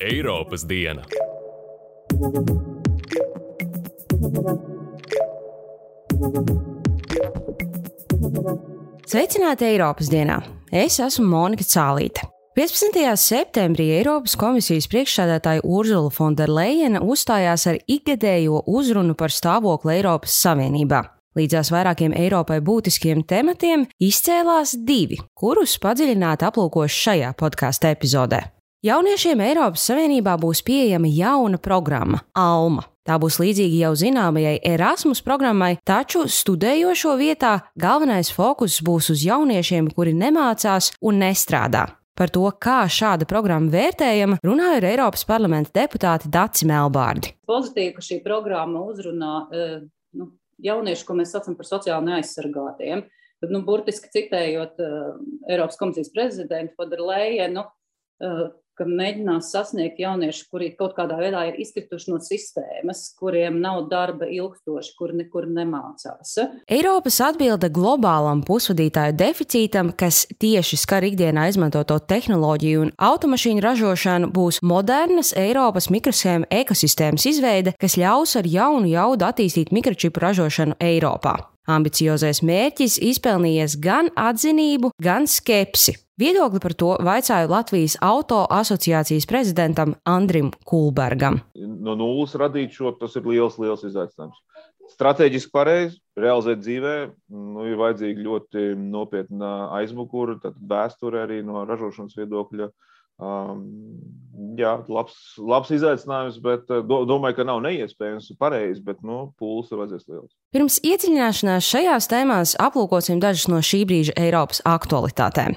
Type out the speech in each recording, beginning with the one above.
Eiropas diena. Sveicināti Eiropas dienā! Es esmu Monika Cālīte. 15. septembrī Eiropas komisijas priekšsēdētāja Urzula Fonderleina uzstājās ar ikgadējo uzrunu par stāvokli Eiropas Savienībā. Līdzās vairākiem Eiropai būtiskiem tematiem izcēlās divi, kurus padziļināti aplūkošu šajā podkāstu epizodē. Jauniešiem Eiropas Savienībā būs pieejama jauna programma - ALMA. Tā būs līdzīga jau zināmajai Erasmus programmai, taču studējošo vietā galvenais fokus būs uz jauniešiem, kuri nemācās un nestrādā. Par to, kā šāda programma vērtējama, runāja ar Eiropas parlamenta deputāti Daci Melbārdi. Pozitīvi, ka šī programma uzrunā eh, nu, jaunieši, ko mēs saucam par sociāli neaizsargātiem. Tad, nu, burtiski citējot uh, Eiropas komisijas prezidentu Fodera Lējenu, uh, ka mēģinās sasniegt jauniešus, kuri kaut kādā veidā ir izkrituši no sistēmas, kuriem nav darba ilgstoši, kuri nekur nemācās. Eiropas atbilde globālam pusvadītāju deficītam, kas tieši skar ikdienā izmantoto tehnoloģiju un automašīnu ražošanu, būs modernas Eiropas mikroshēmu ekosistēmas izveide, kas ļaus ar jaunu jaudu attīstīt mikročipu ražošanu Eiropā. Ambiciozais mērķis izpelnījies gan atzinību, gan skepsi. Viedokli par to vaicāju Latvijas auto asociācijas prezidentam Andrim Kulbergam. No nulles radīt šo, tas ir liels, liels izaicinājums. Stratēģiski pareizi, realizēt dzīvē, nu, ir vajadzīga ļoti nopietna aizmugure, tad vēsture arī no ražošanas viedokļa. Um, jā, labs, labs izaicinājums, bet uh, do, domāju, ka nav neiespējams pareizi, bet nu, pūles ir vajadzīgs liels. Pirms iedziļināšanās šajās tēmās aplūkosim dažas no šī brīža Eiropas aktualitātēm.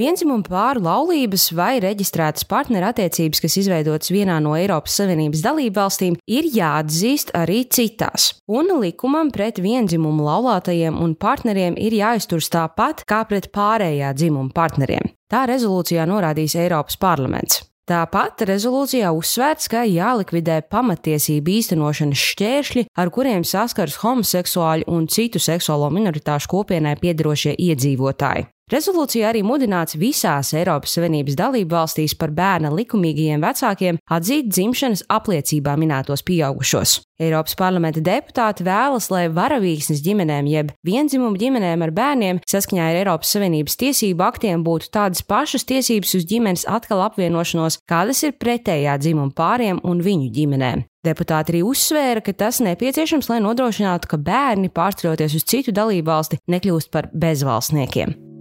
Vienzimuma pāru laulības vai reģistrētas partnerattiecības, kas izveidotas vienā no Eiropas Savienības dalību valstīm, ir jāatzīst arī citās. Un likumam pret vienzimumu laulātajiem un partneriem ir jāizturas tāpat kā pret pārējā dzimuma partneriem. Tā rezolūcijā norādījis Eiropas parlaments. Tāpat rezolūcijā uzsvērts, ka jālikvidē pamatiesību īstenošanas šķēršļi, ar kuriem saskars homoseksuāļu un citu seksuālo minoritāšu kopienai piedarošie iedzīvotāji. Rezolūcijā arī mudināts visās Eiropas Savienības dalību valstīs par bērna likumīgajiem vecākiem atzīt dzimšanas apliecībā minētos pieaugušos. Eiropas parlamenta deputāti vēlas, lai varavīksnes ģimenēm jeb vienzimumu ģimenēm ar bērniem saskaņā ar Eiropas Savienības tiesību aktiem būtu tādas pašas tiesības uz ģimenes atkal apvienošanos, kādas ir pretējā dzimuma pāriem un viņu ģimenēm. Deputāti arī uzsvēra, ka tas nepieciešams, lai nodrošinātu, ka bērni pārceļoties uz citu dalību valsti nekļūst par bezvalstniekiem.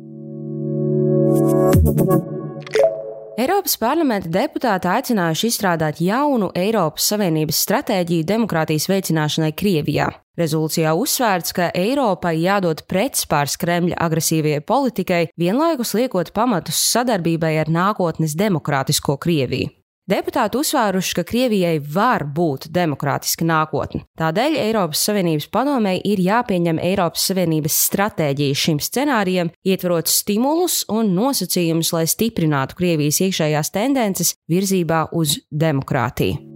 Eiropas parlamenta deputāti aicinājuši izstrādāt jaunu Eiropas Savienības stratēģiju demokrātijas veicināšanai Krievijā. Rezolūcijā uzsvērts, ka Eiropai jādod pretspārs Kremļa agresīvajai politikai, vienlaikus liekot pamatus sadarbībai ar nākotnes demokrātisko Krieviju. Deputāti uzsvēruši, ka Krievijai var būt demokrātiska nākotne. Tādēļ Eiropas Savienības padomēji ir jāpieņem Eiropas Savienības stratēģija šim scenārijam, ietverot stimulus un nosacījumus, lai stiprinātu Krievijas iekšējās tendences virzībā uz demokrātiju.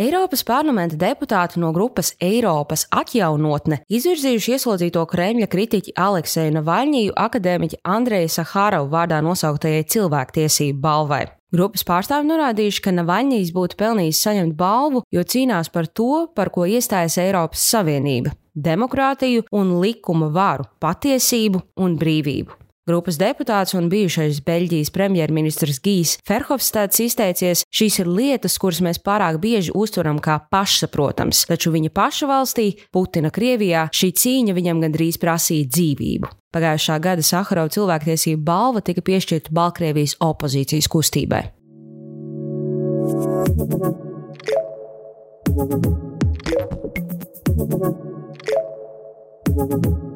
Eiropas parlamenta deputāti no grupas Eiropas atjaunotne izvirzījuši ieslodzīto Kremļa kritiķi Alekseju Navaļņiju akadēmiķi Andreja Sahārovu vārdā nosauktajai cilvēktiesību balvai. Grupas pārstāvi norādījuši, ka Navaļņīs būtu pelnījis saņemt balvu, jo cīnās par to, par ko iestājas Eiropas Savienība - demokrātiju un likuma varu, patiesību un brīvību. Grupas deputāts un bijušais Beļģijas premjerministrs Gijs Ferhofstads izteicies, šīs ir lietas, kuras mēs pārāk bieži uztveram kā pašsaprotams, taču viņa paša valstī, Putina Krievijā, šī cīņa viņam gandrīz prasīja dzīvību. Pagājušā gada Saharova cilvēktiesību balva tika piešķirta Baltkrievijas opozīcijas kustībai. Thank you.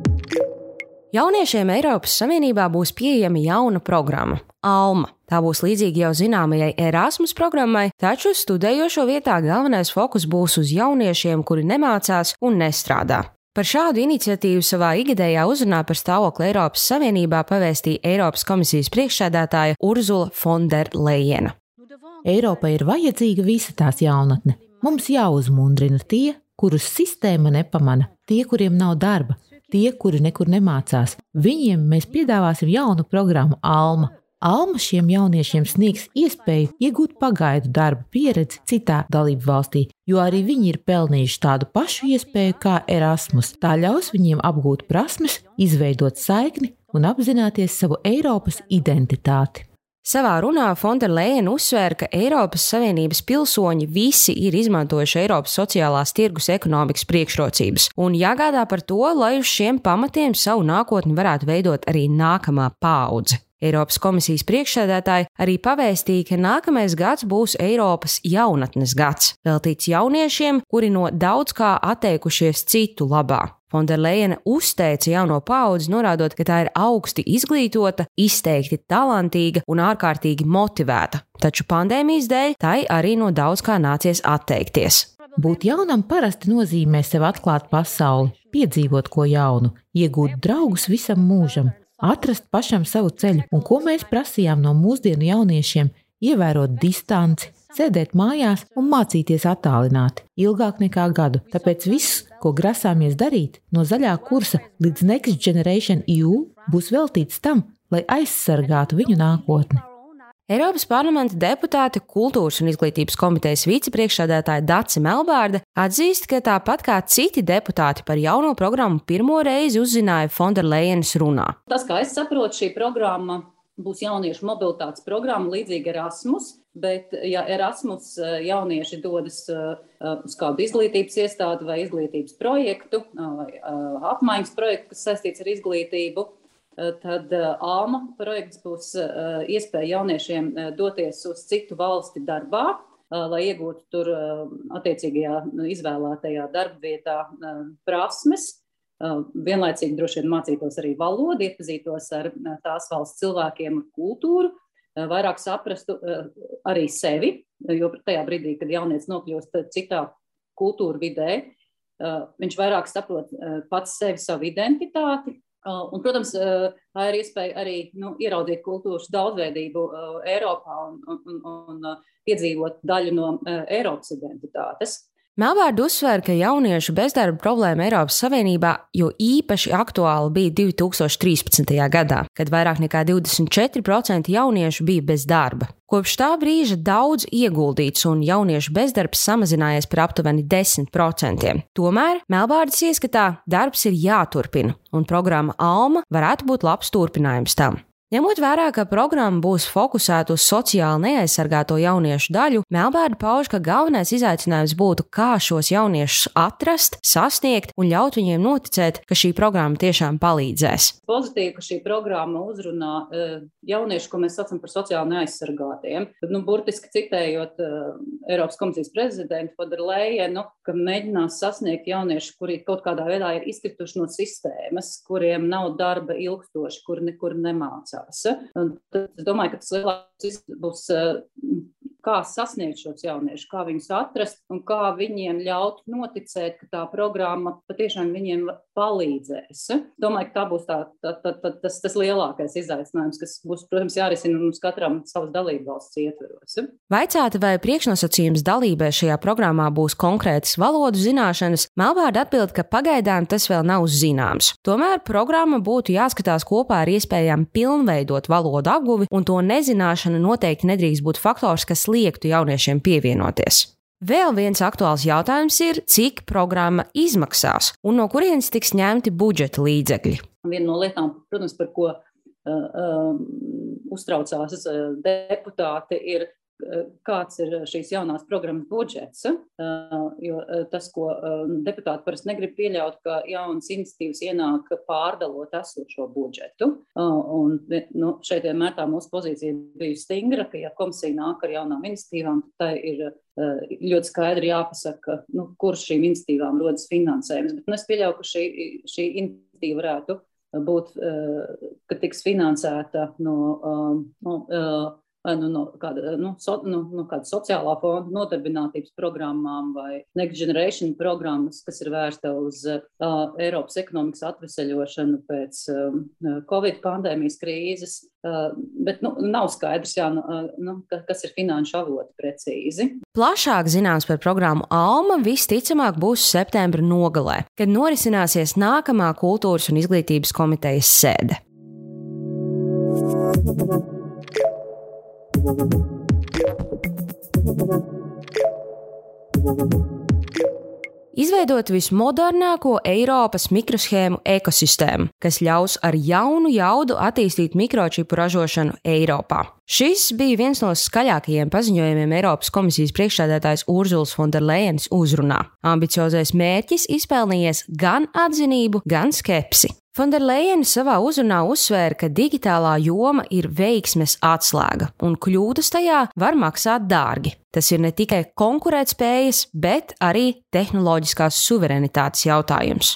Jauniešiem Eiropas Savienībā būs pieejama jauna programma - ALMA. Tā būs līdzīga jau zināmajai Erasmus programmai, taču studējošo vietā galvenais fokus būs uz jauniešiem, kuri nemācās un nestrādā. Par šādu iniciatīvu savā ikgadējā uzrunā par stāvokli Eiropas Savienībā pavēstīja Eiropas komisijas priekšsēdētāja Urzula Fonderlejena. Eiropai ir vajadzīga visa tās jaunatne. Mums jāuzmundrina tie, kurus sistēma nepamana, tie, kuriem nav darba, tie, kuri nekur nemācās. Viņiem mēs piedāvāsim jaunu programmu Alma. Alma šiem jauniešiem sniegs iespēju iegūt pagaidu darba pieredzi citā dalību valstī, jo arī viņi ir pelnījuši tādu pašu iespēju kā Erasmus. Tā ļaus viņiem apgūt prasmes, izveidot saikni un apzināties savu Eiropas identitāti. Savā runā Fonderleina uzsvēra, ka Eiropas Savienības pilsoņi visi ir izmantojuši Eiropas sociālās tirgus ekonomikas priekšrocības, un jāgādā par to, lai uz šiem pamatiem savu nākotni varētu veidot arī nākamā paudze. Eiropas komisijas priekšsēdētāji arī pavēstīja, ka nākamais gads būs Eiropas jaunatnes gads, veltīts jauniešiem, kuri no daudz kā atteikušies citu labā. Fonderleina uzteica jauno paudzi, norādot, ka tā ir augsti izglītota, izteikti talantīga un ārkārtīgi motivēta, taču pandēmijas dēļ tai arī no daudz kā nācies atteikties. Būt jaunam parasti nozīmē sev atklāt pasauli, piedzīvot ko jaunu, iegūt draugus visam mūžam, atrast pašam savu ceļu, un ko mēs prasījām no mūsdienu jauniešiem - ievērot distanci, sēdēt mājās un mācīties attālināti ilgāk nekā gadu. Tāpēc viss, ko grasāmies darīt no zaļā kursa līdz Next Generation EU, būs veltīts tam, lai aizsargātu viņu nākotni. Eiropas parlamenta deputāte Kultūras un izglītības komitejas vicepriekšsēdētāja Dace Melbārde atzīst, ka tāpat kā citi deputāti par jauno programmu pirmo reizi uzzināja Fonderlejenas runā. Tas, kā es saprotu, šī programma būs jauniešu mobilitātes programma līdzīga Erasmus. Bet, ja Erasmus eh, jaunieši dodas eh, uz kādu izglītības iestādi vai izglītības projektu eh, vai apmaiņas projektu, kas saistīts ar izglītību, tad ALMA projekts būs iespēja jauniešiem doties uz citu valsti darbā, lai iegūtu tur attiecīgajā izvēlētajā darbvietā prasmes. Vienlaicīgi droši vien mācītos arī valodu, iepazītos ar tās valsts cilvēkiem un kultūru, Eh, vairāk saprastu eh, arī sevi, jo tajā brīdī, kad jaunietis nokļūst citā kultūra vidē, eh, viņš vairāk saprot pats sevi, savu identitāti. Un, protams, tā ir iespēja arī nu, ieraudzīt kultūras daudzveidību Eiropā un, un, un piedzīvot daļu no Eiropas identitātes. Melvārda uzsver, ka jauniešu bezdarba problēma Eiropas Savienībā jo īpaši aktuāla bija 2013. gadā, kad vairāk nekā 24% jauniešu bija bez darba. Kopš tā brīža daudz ieguldīts un jauniešu bezdarbs samazinājies par aptuveni 10%. Tomēr Melvārdas ieskatā darbs ir jāturpina, un programma Alma varētu būt labs turpinājums tam. Ņemot vērā, ka programma būs fokusēta uz sociāli neaizsargāto jauniešu daļu, Melbārda pauž, ka galvenais izaicinājums būtu, kā šos jauniešus atrast, sasniegt un ļaut viņiem noticēt, ka šī programma tiešām palīdzēs. Pozitīvi, ka šī programma uzrunā e, jauniešus, ko mēs saucam par sociāli neaizsargātiem. Nu, burtiski citējot uh, Eiropas komisijas prezidentu Fodera Lējenu, ka mēģinās sasniegt jauniešus, kuri kaut kādā veidā ir izkrituši no sistēmas, kuriem nav darba ilgstoši, kuri nekur nemācās tad es domāju, ka tas lielākais būs kā sasniegt šos jauniešus, kā viņus atrast un kā viņiem ļaut noticēt, ka tā programma patiešām viņiem palīdzēs. Domāju, ka tā būs tā, tā, tā, tā, tas, tas lielākais izaicinājums, kas būs, protams, jārisina mums katram savas dalību valsts ietveros. Vaicāta, vai priekšnosacījums dalībai šajā programmā būs konkrētas valodu zināšanas, Melvārda atbild, ka pagaidām tas vēl nav zināms. Tomēr programma būtu jāskatās kopā ar iespējām pilnveidot valodu apguvi, un to nezināšana noteikti nedrīkst būt faktors, kas liektu jauniešiem pievienoties. Vēl viens aktuāls jautājums ir, cik programma izmaksās un no kurienes tiks ņemti budžeta līdzekļi. Viena no lietām, protams, par ko uh, uh, uztraucās uh, deputāti, ir kāds ir šīs jaunās programmas budžets. Jo tas, ko deputāti parasti negrib pieļaut, ka jaunas iniciatīvas ienāk pārdalot esošo budžetu. Un, nu, šeit vienmēr tā mūsu pozīcija bija stingra, ka, ja komisija nāk ar jaunām iniciatīvām, tad tai ir ļoti skaidri jāpasaka, nu, kurš šīm iniciatīvām rodas finansējums. Bet nu, es pieļauju, ka šī, šī iniciatīva varētu būt, ka tiks finansēta no. no nu, no, kāda, nu, so, nu, no kāda sociālā fonda nodarbinātības programmām vai Next Generation programmas, kas ir vērsta uz uh, Eiropas ekonomikas atveseļošanu pēc uh, Covid pandēmijas krīzes. Uh, bet nu, nav skaidrs, jā, uh, nu, kas ir finanšu avoti precīzi. Plašāk zināms par programmu Alma visticamāk būs septembra nogalē, kad norisināsies nākamā kultūras un izglītības komitejas sēde. Izveidot vismodernāko Eiropas mikroshēmu ekosistēmu, kas ļaus ar jaunu jaudu attīstīt mikročipu ražošanu Eiropā. Šis bija viens no skaļākajiem paziņojumiem Eiropas komisijas priekšsēdētājs Urzuls Fonderlejenas uzrunā. Ambiciozais mērķis izpelnījies gan atzinību, gan skepsi. Fonderleina savā uzrunā uzsvēra, ka digitālā joma ir veiksmes atslēga, un kļūdas tajā var maksāt dārgi. Tas ir ne tikai konkurētspējas, bet arī tehnoloģiskās suverenitātes jautājums.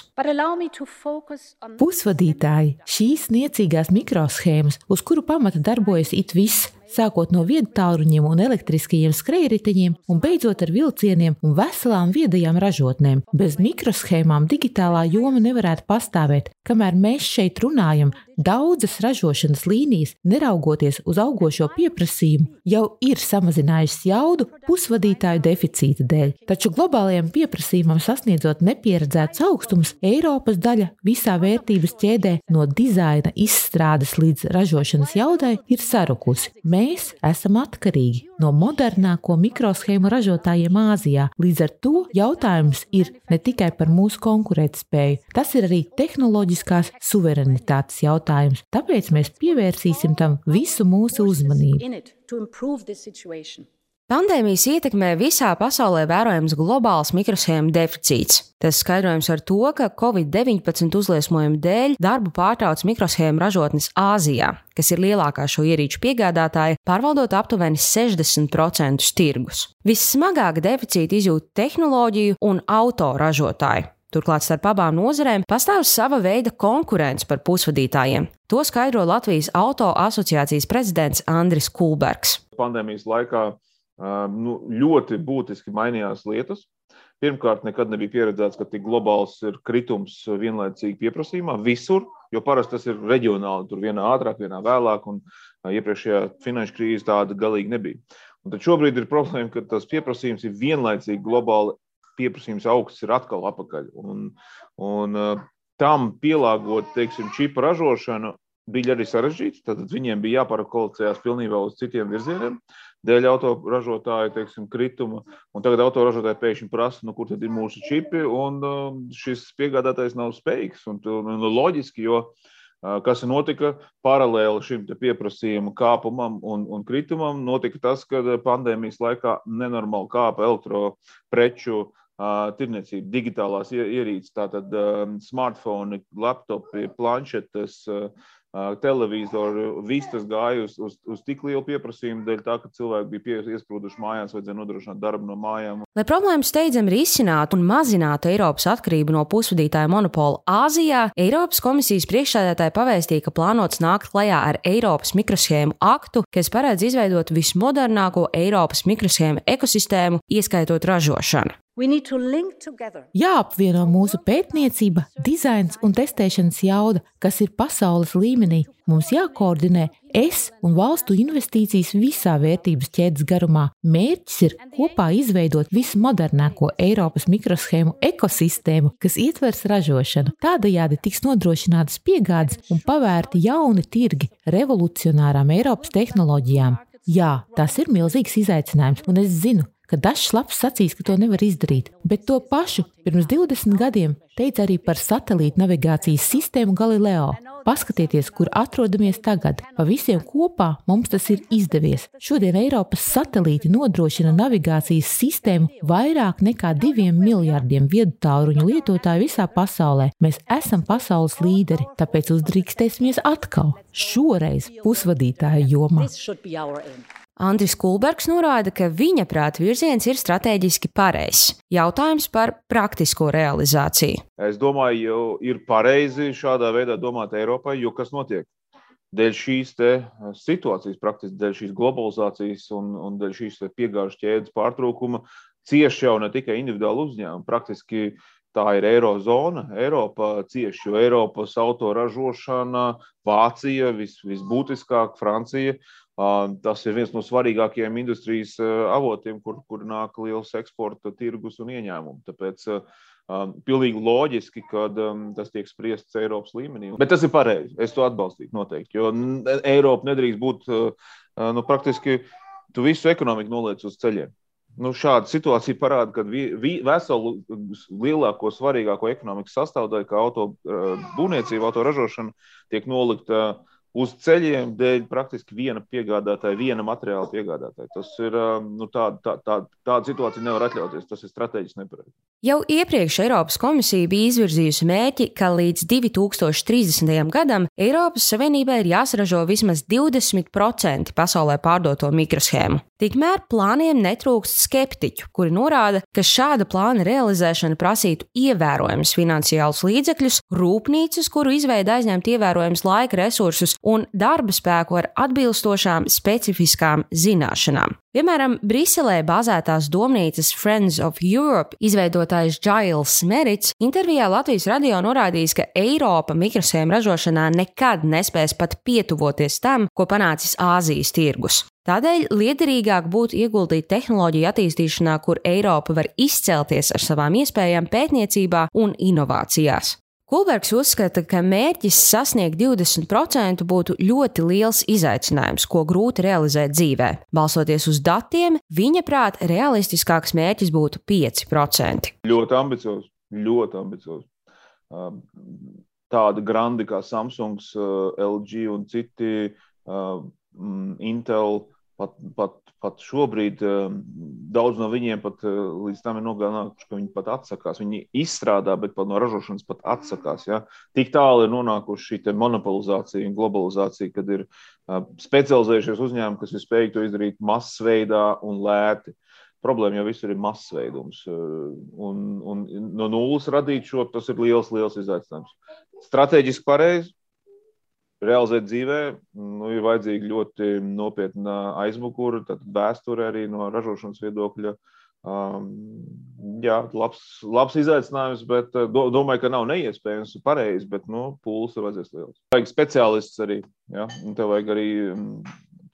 Pusvadītāji, šīs niecīgās mikroshēmas, uz kuru pamata darbojas it viss, sākot no viedtāluņiem un elektriskajiem skrejriteņiem un beidzot ar vilcieniem un veselām viedajām ražotnēm. Bez mikroshēmām digitālā joma nevarētu pastāvēt. Kamēr mēs šeit runājam, daudzas ražošanas līnijas, neraugoties uz augošo pieprasījumu, jau ir samazinājušas jaudu pusvadītāju deficīta dēļ. Taču globālajiem pieprasījumam sasniedzot nepieredzētus augstumus, Eiropas daļa visā vērtības ķēdē no dizaina izstrādes līdz ražošanas jaudai ir sarukusi. Mēs esam atkarīgi no modernāko mikroshēmu ražotājiem Āzijā. Līdz ar to jautājums ir ne tikai par mūsu konkurētspēju, tas ir arī tehnoloģiskās suverenitātes jautājums. Tāpēc mēs pievērsīsim tam visu mūsu uzmanību. Pandēmijas ietekmē visā pasaulē vērojams globāls mikroshēmu deficīts. Tas skaidrojams ar to, ka Covid-19 uzliesmojumu dēļ darbu pārtrauc mikroshēmu ražotnes Āzijā, kas ir lielākā šo ierīču piegādātāja, pārvaldot aptuveni 60% tirgus. Vissmagāk deficīti izjūt tehnoloģiju un autoražotāji. Turklāt starp abām nozarēm pastāv sava veida konkurence par pusvadītājiem. To skaidro Latvijas auto asociācijas prezidents Andris Kulbergs. Pandēmijas laikā nu, ļoti būtiski mainījās lietas. Pirmkārt, nekad nebija pieredzēts, ka tik globāls ir kritums vienlaicīgi pieprasījumā visur, jo parasti tas ir reģionāli, tur vienā ātrāk, vienā vēlāk, un iepriekšējā finanšu krīze tāda galīgi nebija. Un tad šobrīd ir problēma, ka tas pieprasījums ir vienlaicīgi globāli, pieprasījums augsts ir atkal apakaļ. Un, un tam pielāgot, teiksim, čipa ražošanu bija arī sarežģīts. Tad viņiem bija jāpārkvalificējas pilnībā uz citiem virzieniem dēļ autoražotāju teiksim, krituma. Un tagad autoražotāji pēkšņi prasa, nu, kur tad ir mūsu čipi, un uh, šis piegādātājs nav spējīgs. Un, un, un loģiski, jo uh, kas notika paralēli šim pieprasījuma kāpumam un, un kritumam, notika tas, ka pandēmijas laikā nenormāli kāpa elektropreču uh, tirniecība, digitālās ierīces, tātad smartphone, laptopi, planšetes. Uh, televizoru, viss tas gāja uz, uz, uz tik lielu pieprasījumu, dēļ tā, ka cilvēki bija iesprūduši mājās, vajadzēja nodrošināt darbu no mājām. Lai problēmu steidzami risinātu un mazinātu Eiropas atkarību no pusvadītāja monopola Āzijā, Eiropas komisijas priekšsēdētāji pavēstīja, ka plānots nākt klajā ar Eiropas mikroshēmu aktu, kas paredz izveidot vismodernāko Eiropas mikroshēmu ekosistēmu, ieskaitot ražošanu. Jāapvieno mūsu pētniecība, dizains un testēšanas jauda, kas ir pasaules līmenī. Mums jākoordinē es un valstu investīcijas visā vērtības ķēdes garumā. Mērķis ir kopā izveidot vismodernāko Eiropas mikroshēmu ekosistēmu, kas ietvers ražošanu. Tādējādi tiks nodrošinātas piegādes un pavērti jauni tirgi revolucionārām Eiropas tehnoloģijām. Jā, tas ir milzīgs izaicinājums, un es zinu, ka dažs labs sacīs, ka to nevar izdarīt, bet to pašu pirms 20 gadiem teica arī par satelīta navigācijas sistēmu Galileo. Paskatieties, kur atrodamies tagad. Pa visiem kopā mums tas ir izdevies. Šodien Eiropas satelīti nodrošina navigācijas sistēmu vairāk nekā diviem miljardiem viedu tālruņu lietotāju visā pasaulē. Mēs esam pasaules līderi, tāpēc uzdrīkstēsimies atkal, šoreiz pusvadītāju jomā. Andris Kulbergs norāda, ka viņa prāta virziens ir strateģiski pareizs. Jautājums par praktisko realizāciju. Es domāju, ir pareizi šādā veidā domāt Eiropai, jo kas notiek? dēļ šīs situācijas, praktiski dēļ šīs globalizācijas un, un dēļ šīs piegāžu ķēdes pārtrūkuma, cieši jau ne tikai individuāli uzņēmumi. Praktiski tā ir Eirozona, Eiropa cieši, jo Eiropas autoražošana, Vācija, vis, visbūtiskāk, Francija. Tas ir viens no svarīgākajiem industrijas avotiem, kur, kur nāk liels eksporta tirgus un ieņēmumi. Tāpēc Um, pilnīgi loģiski, ka um, tas tiek spriests Eiropas līmenī. Bet tas ir pareizi. Es to atbalstītu noteikti. Jo Eiropa nedrīkst būt uh, nu, praktiski tu visu ekonomiku noliec uz ceļiem. Nu, šāda situācija parāda, ka vi, vi, veselu lielāko, svarīgāko ekonomikas sastāvdaļu, kā auto būvniecība, auto ražošana, tiek nolikta uh, uz ceļiem dēļ praktiski viena piegādātāja, viena materiāla piegādātāja. Tas ir um, nu, tā, tā, tā, tāda situācija nevar atļauties. Tas ir strateģiski nepareizi. Jau iepriekš Eiropas komisija bija izvirzījusi mērķi, ka līdz 2030. gadam Eiropas Savienībai ir jāsaražo vismaz 20% pasaulē pārdoto mikroshēmu. Tikmēr plāniem netrūkst skeptiķu, kuri norāda, ka šāda plāna realizēšana prasītu ievērojamus finansiālus līdzekļus, rūpnīcas, kuru izveida aizņemt ievērojamus laika resursus un darba spēku ar atbilstošām specifiskām zināšanām. Piemēram, Briselē bāzētās domnīcas Friends of Europe izveidotājs Giles Merits intervijā Latvijas radio norādījis, ka Eiropa mikrosēmu ražošanā nekad nespēs pat pietuvoties tam, ko panācis Āzijas tirgus. Tādēļ liederīgāk būtu ieguldīt tehnoloģiju attīstīšanā, kur Eiropa var izcelties ar savām iespējām pētniecībā un inovācijās. Kulbergs uzskata, ka mērķis sasniegt 20% būtu ļoti liels izaicinājums, ko grūti realizēt dzīvē. Balsoties uz datiem, viņa prāt, realistiskāks mērķis būtu 5%. Ļoti ambiciozs, ļoti ambiciozs. Um, tāda grandi kā Samsung, uh, LG un citi uh, mm, Intel pat, pat, pat šobrīd um, daudz no viņiem pat uh, līdz tam ir nogājuši, ka viņi pat atsakās. Viņi izstrādā, bet pat no ražošanas pat atsakās. Ja? Tik tālu ir nonākuši šī monopolizācija un globalizācija, kad ir uh, specializējušies uzņēmumi, kas ir spējīgi to izdarīt masveidā un lēti. Problēma jau visur ir masveidums. Uh, un, un no nulles radīt šo, tas ir liels, liels izaicinājums. Stratēģiski pareizi, realizēt dzīvē, nu, ir vajadzīga ļoti nopietna aizmugure, tad vēsture arī no ražošanas viedokļa. Um, jā, labs, labs izaicinājums, bet uh, do, domāju, ka nav neiespējams un pareizi, bet nu, pūles ir vajadzīgs liels. Vajag speciālists arī, ja? un tev vajag arī um,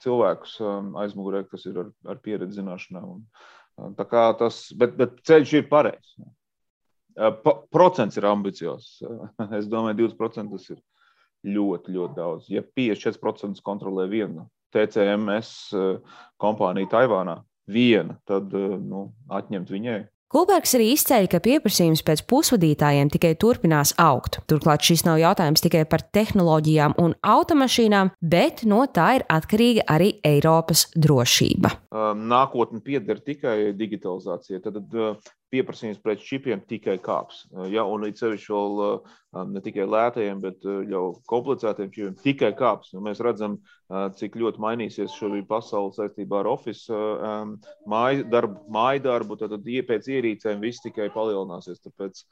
cilvēkus um, aizmugurē, kas ir ar, ar pieredzi zināšanām. Un, um, tā kā tas, bet, bet ceļš ir pareizs. Uh, pa, procents ir ambiciozs. Es domāju, 20% tas ir ļoti, ļoti daudz. Ja 54% kontrolē viena TCMS eh, kompānija Taivānā, viena, tad eh, nu, atņemt viņai. Kulbergs arī izceļ, ka pieprasījums pēc pusvadītājiem tikai turpinās augt. Turklāt šis nav jautājums tikai par tehnoloģijām un automašīnām, bet no tā ir atkarīga arī Eiropas drošība. Nākotne pieder tikai digitalizācijai. Tad pieprasījums pēc čipiem tikai kāps. Ja, un līdz sevišķi vēl ne tikai lētajiem, bet jau komplicētiem čipiem tikai kāps. Un mēs redzam, cik ļoti mainīsies šobrīd pasaule saistībā ar Office māju darbu, māju darbu. Tad pēc ierīcēm viss tikai palielināsies. Tāpēc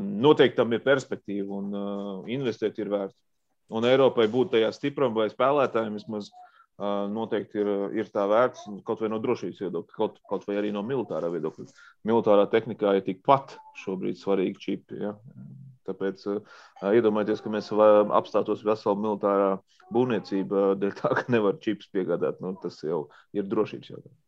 noteikti tam ir perspektīva un investēt ir vērts. Un Eiropai būt tajā stipram vai spēlētājiem vismaz noteikti ir, ir tā vērts, kaut vai no drošības viedokļa, kaut, kaut vai arī no militārā viedokļa. Militārā tehnikā ir tikpat šobrīd svarīgi čipi. Ja? Tāpēc uh, iedomājieties, ka mēs apstātos vesela militārā būvniecība dēļ tā, ka nevar čips piegādāt. Nu, tas jau ir drošības jautājums.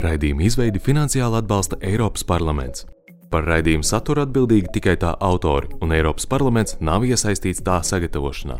Raidījuma izveidi finansiāli atbalsta Eiropas parlaments. Par raidījumu saturu atbildīgi tikai tā autori, un Eiropas parlaments nav iesaistīts tā sagatavošanā.